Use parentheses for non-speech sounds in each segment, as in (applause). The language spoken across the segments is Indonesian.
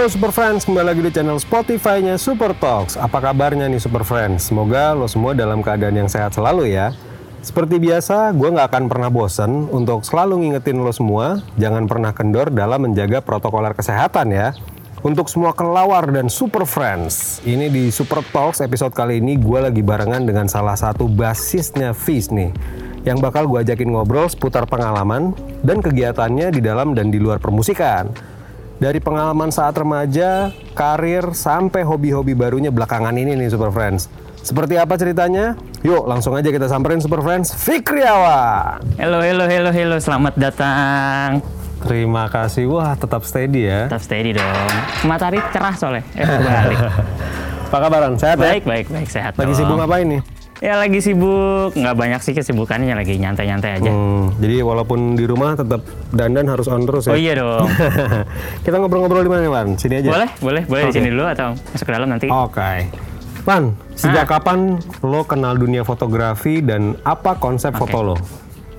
Yo Super Friends, kembali lagi di channel Spotify-nya Super Talks. Apa kabarnya nih Super Friends? Semoga lo semua dalam keadaan yang sehat selalu ya. Seperti biasa, gue nggak akan pernah bosen untuk selalu ngingetin lo semua, jangan pernah kendor dalam menjaga protokoler kesehatan ya. Untuk semua kelawar dan super friends, ini di Super Talks episode kali ini gue lagi barengan dengan salah satu basisnya Fizz nih yang bakal gue ajakin ngobrol seputar pengalaman dan kegiatannya di dalam dan di luar permusikan. Dari pengalaman saat remaja, karir, sampai hobi-hobi barunya belakangan ini nih Super Friends. Seperti apa ceritanya? Yuk langsung aja kita samperin Super Friends Fikriawan. Halo, halo, halo, halo, selamat datang. Terima kasih. Wah tetap steady ya. Tetap steady dong. Matahari cerah soalnya. Eh, balik. (laughs) Apa kabaran? Sehat baik, ya? baik, baik, sehat Lagi dong. sibuk ngapain nih? Ya lagi sibuk, nggak banyak sih kesibukannya, lagi nyantai-nyantai aja. Hmm, jadi walaupun di rumah tetap dandan harus on terus ya? Oh iya dong. (laughs) kita ngobrol-ngobrol di mana Wan? Sini aja. boleh, boleh, boleh di Oke. sini dulu atau masuk ke dalam nanti. Oke. Wan, sejak Ah. kapan lo kenal dunia fotografi dan apa konsep foto lo?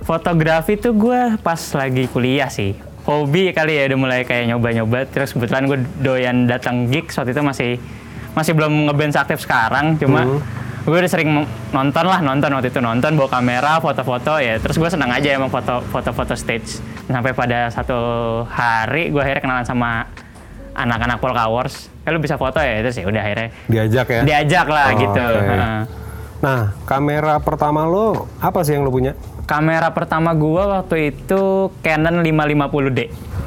Fotografi tuh gue pas lagi kuliah sih. Hobi kali ya udah mulai kayak nyoba-nyoba. Terus kebetulan gue doyan datang gigs waktu itu masih masih belum ngeband aktif sekarang. Cuma gue udah sering nonton lah nonton waktu itu nonton bawa kamera foto-foto ya. Terus gue senang aja emang foto foto-foto stage. Sampai pada satu hari gue akhirnya kenalan sama anak-anak Polka Wars. Eh lu bisa foto ya? Terus ya udah akhirnya Diajak ya? diajak lah Oh, gitu. Heeh. Nah, kamera pertama lo apa sih yang lo punya? Kamera pertama gua waktu itu Canon 550D.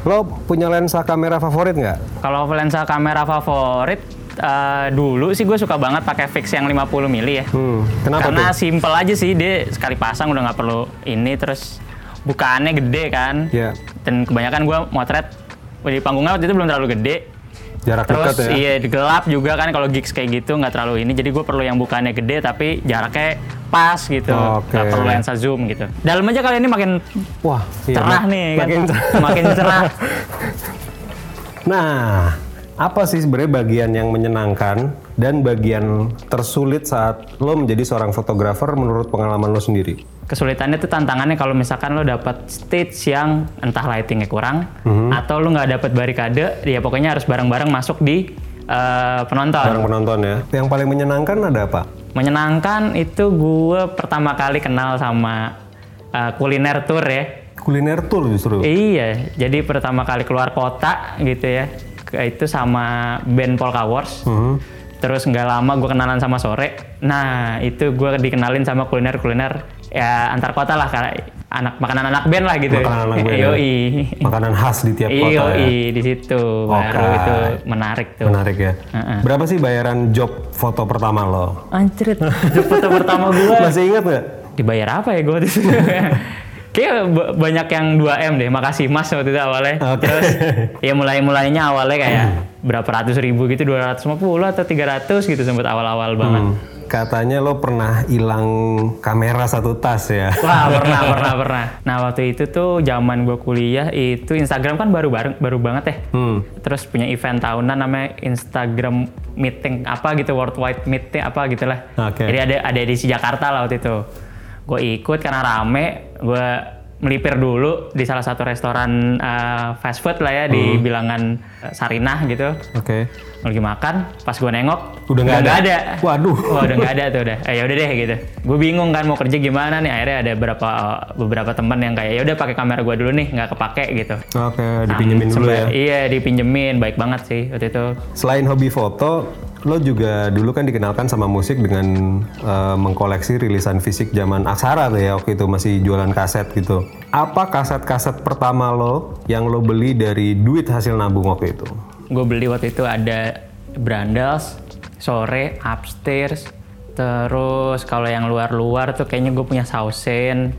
Lo punya lensa kamera favorit nggak? Kalau lensa kamera favorit eh, dulu sih gue suka banget pakai fix yang 50 mili ya. Hmm, kenapa Karena tuh? simple aja sih dia sekali pasang udah nggak perlu ini terus bukaannya gede kan. Iya. Dan kebanyakan gua motret di panggungnya waktu itu belum terlalu gede. Jarak Terus dekat ya? iya gelap juga kan kalau gigs kayak gitu nggak terlalu ini. Jadi gue perlu yang bukaannya gede tapi jaraknya pas gitu. Oke. Nggak perlu lensa zoom gitu. Dalam aja kali ini makin Wah, iya, cerah mak- nih kan. Makin cerah. Makin cerah. (laughs) Nah, apa sih sebenarnya bagian yang menyenangkan dan bagian tersulit saat lo menjadi seorang fotografer menurut pengalaman lo sendiri? Kesulitannya tuh tantangannya kalau misalkan lo dapat stage yang entah lightingnya kurang Mhm. atau lo nggak dapat barikade, ya pokoknya harus bareng-bareng masuk di eh, penonton. Bareng penonton ya. Yang paling menyenangkan ada apa? Menyenangkan itu gue pertama kali kenal sama eh, kuliner tour ya. Kuliner tour justru. Iya, jadi pertama kali keluar kota gitu ya, itu sama band Polka Wars. Mhm. Terus nggak lama gue kenalan sama sore. Nah itu gue dikenalin sama kuliner-kuliner ya antar kota lah karena anak makanan anak band lah gitu. Makanan anak band ya. Yoi. Makanan khas di tiap kota ya. Yoi di situ baru Oke. itu menarik tuh. Menarik ya. Heeh. Berapa sih bayaran job foto pertama lo? Anjrit, itu foto pertama gue Masih ingat nggak? dibayar apa ya gue waktu itu? (laughs) Kayak ba- banyak yang 2M deh, makasih mas waktu itu awalnya. Oke. Terus ya mulai-mulainya awalnya kayak berapa ratus ribu gitu, 250 atau 300 gitu sempat awal-awal banget. Hmm, Katanya lo pernah hilang kamera satu tas ya. Wah (laughs) pernah, pernah, pernah. Nah waktu itu tuh zaman gue kuliah itu Instagram kan baru baru, baru banget ya. Hmm. Terus punya event tahunan namanya Instagram meeting apa gitu worldwide meeting apa gitulah. Oke. Jadi ada ada edisi Jakarta lah waktu itu. Gue ikut karena rame, gue melipir dulu di salah satu restoran eh, fast food lah ya Hmm. di bilangan eh, Sarinah gitu. Oke. Lagi makan, pas gue nengok Udah nggak ada? ada. Waduh. Wah udah nggak ada tuh udah. Eh, ya udah deh gitu. Gue bingung kan mau kerja gimana nih. Akhirnya ada beberapa beberapa teman yang kayak ya udah pakai kamera gue dulu nih nggak kepake gitu. Oke, dipinjemin dulu ya. Iya dipinjemin baik banget sih waktu itu. Selain hobi foto, lo juga dulu kan dikenalkan sama musik dengan eh, mengkoleksi rilisan fisik zaman aksara tuh ya waktu itu masih jualan kaset gitu. Apa kaset-kaset pertama lo yang lo beli dari duit hasil nabung waktu itu? Gue beli waktu itu ada Brandals, sore, upstairs. Terus kalau yang luar-luar tuh kayaknya gue punya Sausen.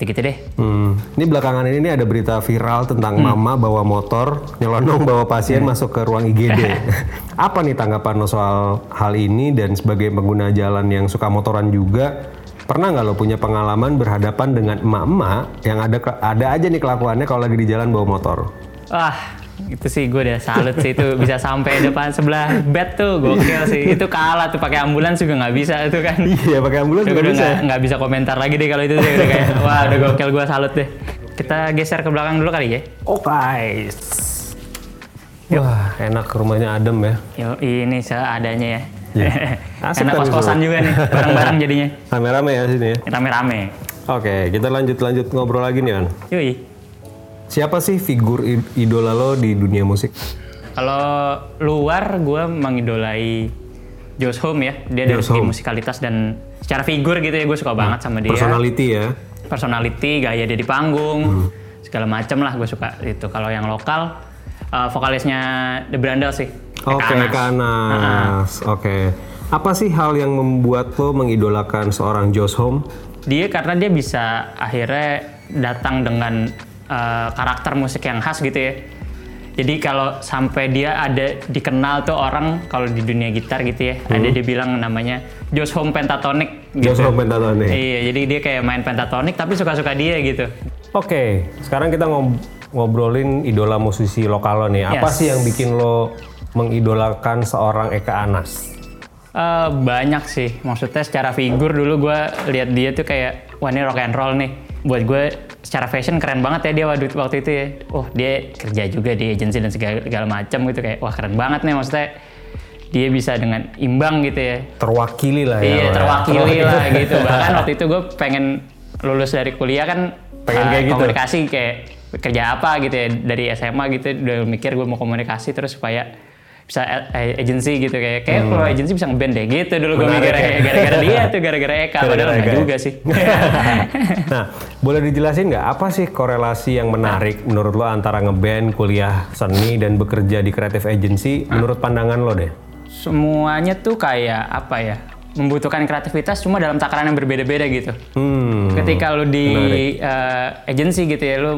Gitu-gitu deh. Hmm. Ini belakangan ini nih ada berita viral tentang Hmm. mama bawa motor nyelonong bawa pasien masuk ke ruang IGD. (laughs) Apa nih tanggapan lo soal hal ini dan sebagai pengguna jalan yang suka motoran juga? Pernah nggak lo punya pengalaman berhadapan dengan emak-emak yang ada ada aja nih kelakuannya kalau lagi di jalan bawa motor? Wah, itu sih gue udah salut sih itu bisa sampai depan sebelah bed tuh gokil sih. Itu kalah tuh pakai ambulans juga nggak bisa itu kan. Iya pakai ambulans juga udah bisa. nggak nggak bisa komentar lagi deh kalau itu deh udah kayak (laughs) wah udah gokil gue salut deh. Kita geser ke belakang dulu kali ya. Oh guys. Wah, enak rumahnya adem ya. Yo, ini seadanya ya. (laughs) Asik Enak kos-kosan juga nih, bareng-bareng jadinya. Rame-rame ya sini ya. Rame-rame. Oke, kita lanjut-lanjut ngobrol lagi nih, An. Yoi. Siapa sih figur idola lo di dunia musik? Kalau luar gue mengidolai Josh Home ya. Dia dari segi musikalitas dan secara figur gitu ya gue suka banget sama dia. Personality ya. Personality, gaya dia di panggung, Hmm. segala macem lah gue suka itu. Kalau yang lokal, eh, vokalisnya The Brandel sih. Oke, Eka Anas. Eka Anas. Oke. Apa sih hal yang membuat lo mengidolakan seorang Josh Home? Dia karena dia bisa akhirnya datang dengan eh, karakter musik yang khas gitu ya. Jadi kalau sampai dia ada dikenal tuh orang kalau di dunia gitar gitu ya, ada dia bilang namanya Josh Home Pentatonic gitu. Hmm. Josh Home Pentatonic. Iya, jadi dia kayak main pentatonic tapi suka-suka dia gitu. Oke, sekarang kita ngob- ngobrolin idola musisi lokal lo nih. Apa Yes. sih yang bikin lo mengidolakan seorang Eka Anas? Eh, banyak sih, maksudnya secara figur dulu gue lihat dia tuh kayak wah ini rock and roll nih. Buat gue secara fashion keren banget ya dia waktu, waktu itu ya. Oh dia kerja juga di agensi dan segala, segala macam gitu kayak wah keren banget nih maksudnya dia bisa dengan imbang gitu ya. Terwakili lah ya. iya ya. terwakili lah gitu. (laughs) Bahkan waktu itu gue pengen lulus dari kuliah kan Pengen eh, kayak gitu? komunikasi kayak kerja apa gitu ya dari SMA gitu udah mikir gue mau komunikasi terus supaya bisa agency gitu kayak kayak kalau agency bisa ngeband deh gitu dulu gue Hmm. Menarik mikir ya. kayak gara-gara dia tuh gara-gara Eka Gara-gara padahal enggak juga sih (laughs) nah, boleh dijelasin nggak apa sih korelasi yang menarik menurut lo antara ngeband, kuliah seni, dan bekerja di creative agency menurut pandangan lo deh? semuanya tuh kayak apa ya membutuhkan kreativitas cuma dalam takaran yang berbeda-beda gitu. Hmm. ketika lu di eh, agency gitu ya lu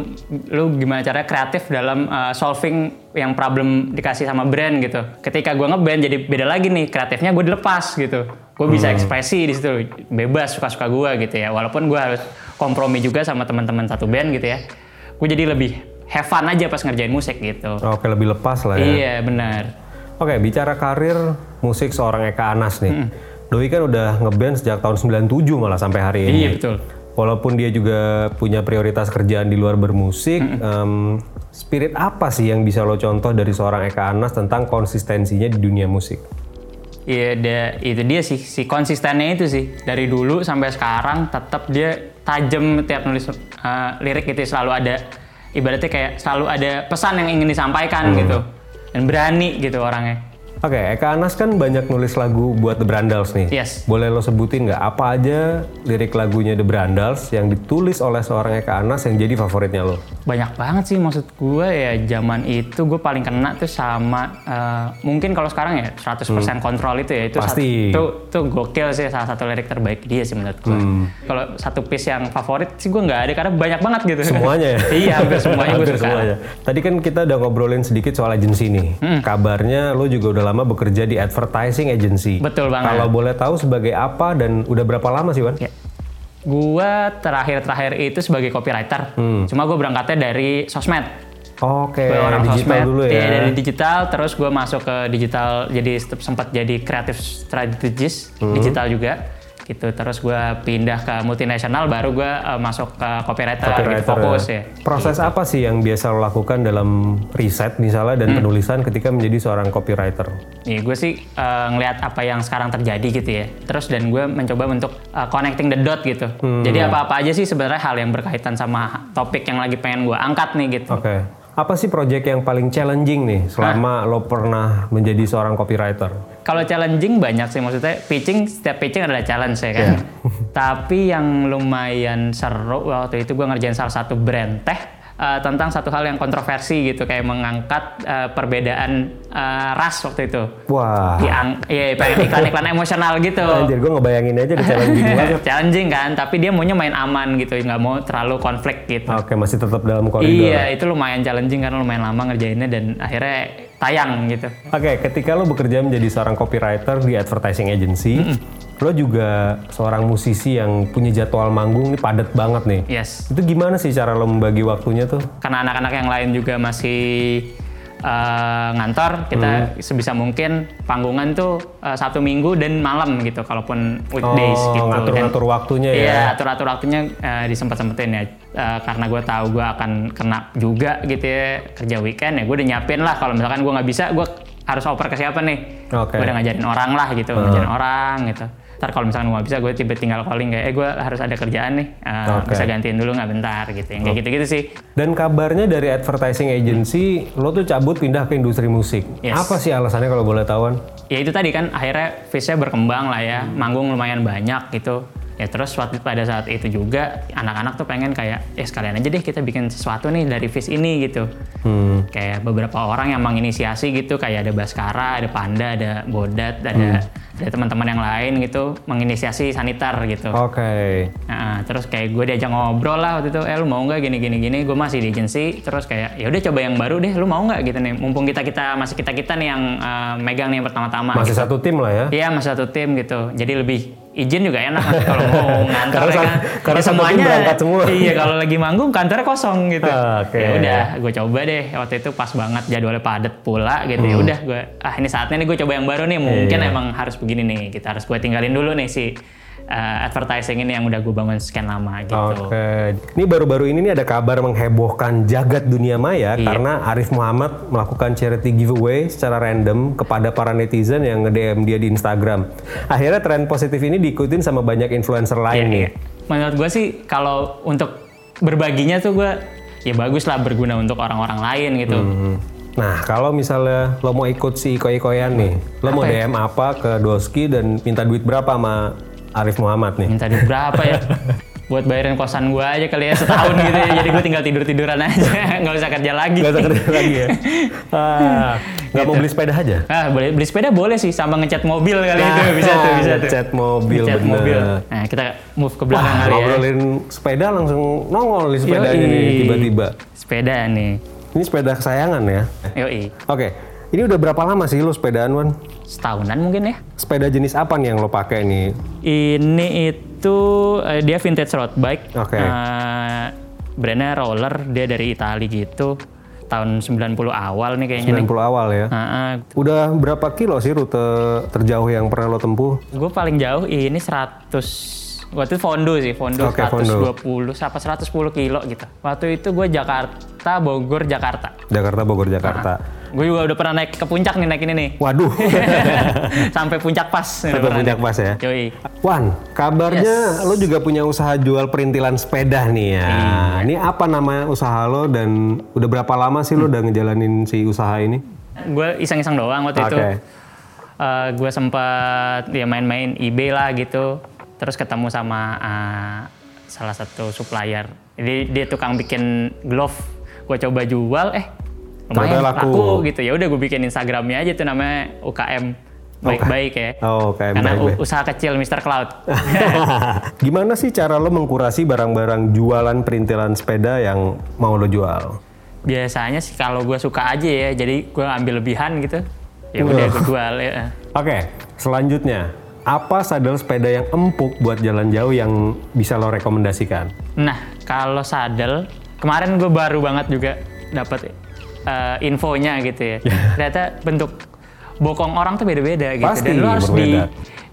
lu gimana caranya kreatif dalam eh, solving yang problem dikasih sama brand gitu. Ketika gua ngeband jadi beda lagi nih kreatifnya gue dilepas gitu. Gue bisa ekspresi di situ bebas suka-suka gua gitu ya. Walaupun gua harus kompromi juga sama teman-teman satu band gitu ya. Gue jadi lebih have fun aja pas ngerjain musik gitu. Oke, lebih lepas lah ya. iya benar. Oke, bicara karir musik seorang Eka Anas nih. Doi kan udah ngeband sejak tahun 97 malah sampai hari ini. iya betul Walaupun dia juga punya prioritas kerjaan di luar bermusik, em, spirit apa sih yang bisa lo contoh dari seorang Eka Anas tentang konsistensinya di dunia musik? Iya, dia- itu dia sih, si konsistennya itu sih. Dari dulu sampai sekarang tetap dia tajam tiap nulis uh, lirik gitu selalu ada ibaratnya kayak selalu ada pesan yang ingin disampaikan gitu. Dan berani gitu orangnya. Oke, Eka Anas kan banyak nulis lagu buat The Brandals nih. Yes. Boleh lo sebutin nggak apa aja lirik lagunya The Brandals yang ditulis oleh seorang Eka Anas yang jadi favoritnya lo? Banyak banget sih maksud gue ya zaman itu gue paling kena tuh sama uh, mungkin kalau sekarang ya 100% kontrol itu ya itu Pasti. satu tuh gokil sih salah satu lirik terbaik dia sih menurut gue. Kalau satu piece yang favorit sih gue nggak ada karena banyak banget gitu. Semuanya ya? (laughs) iya hampir semuanya gue suka. semuanya. Tadi kan kita udah ngobrolin sedikit soal agensi nih. Hmm. Kabarnya lo juga udah lama bekerja di advertising agency. Betul banget. Kalau boleh tahu sebagai apa dan udah berapa lama sih, Wan? Ya. Gua terakhir-terakhir itu sebagai copywriter. Cuma gue berangkatnya dari sosmed. Oke, Gue orang digital sosmed. dulu Iya, ya. dari digital, terus gue masuk ke digital, jadi sempat jadi kreatif strategis digital juga. Gitu. Terus gue pindah ke multinasional, baru gue eh, masuk ke copywriter, gitu, Copywriter fokus ya. ya. Proses apa sih yang biasa lo lakukan dalam riset misalnya Hmm. dan penulisan ketika menjadi seorang copywriter? Nih, gue sih eh, ngelihat apa yang sekarang terjadi gitu ya. Terus dan gue mencoba untuk eh, connecting the dot gitu. Hmm. Jadi apa-apa aja sih sebenarnya hal yang berkaitan sama topik yang lagi pengen gue angkat nih gitu. Oke. Apa sih proyek yang paling challenging nih selama lo pernah menjadi seorang copywriter? Kalau challenging banyak sih maksudnya pitching setiap pitching adalah challenge ya kan. (laughs) Tapi yang lumayan seru waktu itu gue ngerjain salah satu brand teh eh, tentang satu hal yang kontroversi gitu kayak mengangkat eh, perbedaan eh, ras waktu itu. Wah. Diang, iya pengen iklan-iklan emosional gitu. Anjir, gue ngebayangin aja udah challenging (laughs) banget. challenging kan, tapi dia maunya main aman gitu, nggak mau terlalu konflik gitu. Oke, masih tetap dalam koridor. Iya, itu lumayan challenging karena lumayan lama ngerjainnya dan akhirnya tayang gitu. Oke, ketika lo bekerja menjadi seorang copywriter di advertising agency, lo juga seorang musisi yang punya jadwal manggung nih padat banget nih. Yes. Itu gimana sih cara lo membagi waktunya tuh? karena anak-anak yang lain juga masih eh, ngantor kita Hmm. sebisa mungkin panggungan tuh eh, Sabtu Minggu dan malam gitu kalaupun weekdays Oh, gitu. Dan- ngatur-ngatur waktunya ya. Iya, atur-atur waktunya eh, disempet-sempetin ya. Eh, karena gue tahu gue akan kena juga gitu ya kerja weekend ya gue udah nyiapin lah kalau misalkan gue nggak bisa gue harus oper ke siapa nih. Oke. Gue udah ngajarin orang lah gitu, ngajarin orang gitu. Ntar kalau misalkan gue bisa gue tiba tinggal calling kayak eh gue harus ada kerjaan nih, Eh, Oke. bisa gantiin dulu nggak bentar gitu. Yang kayak gitu-gitu sih. Dan kabarnya dari advertising agency, lo tuh cabut pindah ke industri musik. Yes. Apa sih alasannya kalau boleh tahuan? ya itu tadi kan akhirnya face-nya berkembang lah ya manggung lumayan banyak gitu ya terus waktu pada saat itu juga anak-anak tuh pengen kayak eh sekalian aja deh kita bikin sesuatu nih dari face ini gitu Hmm. kayak beberapa orang yang menginisiasi gitu kayak ada Baskara ada Panda ada Bodat ada ada teman-teman yang lain gitu menginisiasi sanitar gitu Oke. Nah, terus kayak gue diajak ngobrol lah waktu itu, eh lu mau nggak gini gini gini, gue masih di agency, terus kayak ya udah coba yang baru deh, lu mau nggak gitu nih, mumpung kita kita masih kita kita nih yang eh, megang nih yang pertama-tama. Masih gitu. satu tim lah ya? Iya masih satu tim gitu, jadi lebih izin juga enak kalau mau (laughs) ngantor Karena ya kan. karena Ya, tim berangkat semua. Iya kalau lagi manggung kantornya kosong gitu. Ah, oke. Ya udah, gue coba deh waktu itu pas banget jadwalnya padat pula gitu. Ya udah gue, ah ini saatnya nih gue coba yang baru nih. Mungkin Hmm. Iya. emang harus begini nih, kita harus gue tinggalin dulu nih si uh, advertising ini yang udah gue bangun sekian lama gitu. Oke. Ini baru-baru ini nih ada kabar menghebohkan jagat dunia maya Iya. karena Arif Muhammad melakukan charity giveaway secara random kepada para netizen yang nge-DM dia di Instagram. Akhirnya tren positif ini diikutin sama banyak influencer lain Iya, nih. iya. Menurut gue sih kalau untuk berbaginya tuh gue ya bagus lah berguna untuk orang-orang lain gitu. Hmm. Nah, kalau misalnya lo mau ikut si iko-ikoyan nih, lo mau Apa ya? DM apa ke Doski dan minta duit berapa sama Arif Muhammad nih? Minta duit berapa ya? (laughs) Buat bayarin kosan gue aja kali ya setahun gitu ya. Jadi gue tinggal tidur-tiduran aja. (laughs) Nggak usah kerja lagi. Gak usah kerja lagi ya? (laughs) Ah, nggak mau beli sepeda aja? Ah, boleh beli sepeda boleh sih sama ngecat mobil kali itu bisa tuh bisa tuh. Ngecat mobil, Ngecat bener. mobil. Nah, kita move ke belakang Wah, kali ya. ngobrolin sepeda langsung nongol di sepedanya Yoi. nih tiba-tiba. Sepeda nih. Ini sepeda kesayangan ya? Yoi. Oke, ini udah berapa lama sih lo sepedaan, Wan? Setahunan mungkin ya. Sepeda jenis apa nih yang lo pakai nih? Ini itu eh, dia vintage road bike. Oke. Eh, brandnya Roller, dia dari Italia gitu. Tahun 90 awal nih kayaknya 90 nih. awal ya? Heeh. Udah berapa kilo sih rute terjauh yang pernah lo tempuh? Gue paling jauh ini 100 waktu itu Fondo sih, Fondo Fondo. 120 apa 110 kilo gitu. Waktu itu gue Jakarta, Bogor, Jakarta. Jakarta, Bogor, Jakarta. Gue juga udah pernah naik ke puncak nih naik ini nih. Waduh, (laughs) Sampai puncak pas. sampai puncak pas ya? Yoi. Wan, kabarnya lo juga punya usaha jual perintilan sepeda nih ya. Iya. Ini apa nama usaha lo dan udah berapa lama sih lo udah ngejalanin si usaha ini? Gue iseng-iseng doang waktu itu. Oke. gue sempat ya main-main eBay lah gitu. Terus ketemu sama uh, salah satu supplier. Jadi dia tukang bikin glove. Gue coba jual, eh Ternyata laku. laku. gitu. Ya udah gue bikin Instagramnya aja tuh namanya UKM baik-baik ya. Oh, UKM Karena baik-baik. u- usaha kecil Mr. Cloud. (laughs) Gimana sih cara lo mengkurasi barang-barang jualan perintilan sepeda yang mau lo jual? Biasanya sih kalau gue suka aja ya, jadi gue ambil lebihan gitu. Ya udah gue jual ya. (laughs) Oke, selanjutnya. Apa sadel sepeda yang empuk buat jalan jauh yang bisa lo rekomendasikan? Nah, kalau sadel, kemarin gue baru banget juga dapat eh, infonya gitu ya. (laughs) Ternyata bentuk bokong orang tuh beda-beda gitu. Pasti Dan lo harus di, berbeda.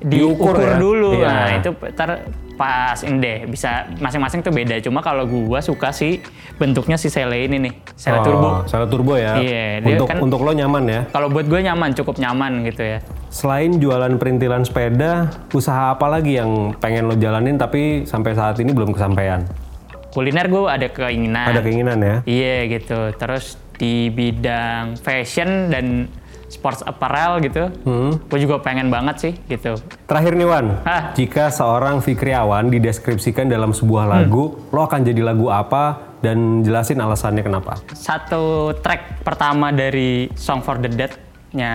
diukur Diukur ya? dulu. Iya. Nah, itu ntar pas ini deh, bisa masing-masing tuh beda. Cuma kalau gua suka sih bentuknya si Sele ini nih, Sele Oh, Turbo. Sele turbo ya. Iya, dia untuk kan- untuk lo nyaman ya. Kalau buat gue nyaman, cukup nyaman gitu ya. Selain jualan perintilan sepeda, usaha apa lagi yang pengen lo jalanin tapi sampai saat ini belum kesampaian? Kuliner gue ada keinginan. Ada keinginan ya? Iya gitu. Terus di bidang fashion dan sports apparel gitu, Hmm. gue juga pengen banget sih gitu. Terakhir nih Wan, Hah? jika seorang Fikriawan dideskripsikan dalam sebuah Hmm. lagu, lo akan jadi lagu apa dan jelasin alasannya kenapa? Satu track pertama dari Song for the Dead-nya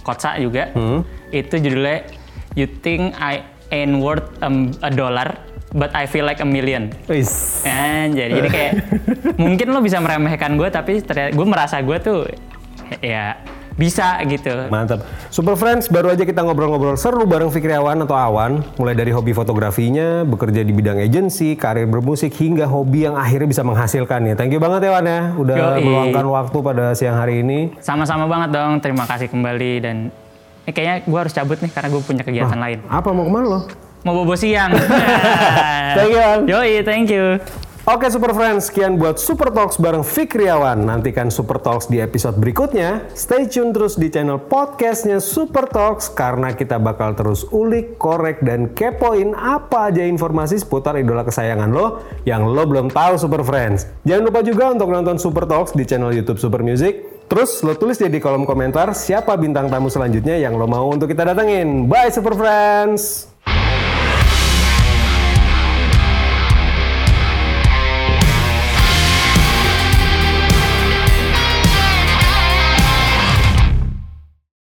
Kotsa juga, Hmm. itu judulnya You Think I Ain't Worth a Dollar, But I Feel Like a Million. Wis. Anjir, jadi kayak (laughs) mungkin lo bisa meremehkan gue tapi ternyata gue merasa gue tuh ya bisa gitu. Mantap. Super Friends, baru aja kita ngobrol-ngobrol seru bareng Fikriawan atau Awan. Mulai dari hobi fotografinya, bekerja di bidang agensi, karir bermusik, hingga hobi yang akhirnya bisa menghasilkan ya. Thank you banget ya Wan ya, udah Yoi. meluangkan waktu pada siang hari ini. Sama-sama banget dong, terima kasih kembali dan ini kayaknya gue harus cabut nih karena gue punya kegiatan lain. Apa mau ke mana lo? Mau bobo siang. (laughs) Thank you, Wan. Yoi, thank you. Oke Super Friends, sekian buat Super Talks bareng Fikriawan. Nantikan Super Talks di episode berikutnya. Stay tune terus di channel podcastnya Super Talks karena kita bakal terus ulik, korek, dan kepoin apa aja informasi seputar idola kesayangan lo yang lo belum tahu Super Friends. Jangan lupa juga untuk nonton Super Talks di channel YouTube Super Music. Terus lo tulis deh di kolom komentar siapa bintang tamu selanjutnya yang lo mau untuk kita datengin. Bye Super Friends!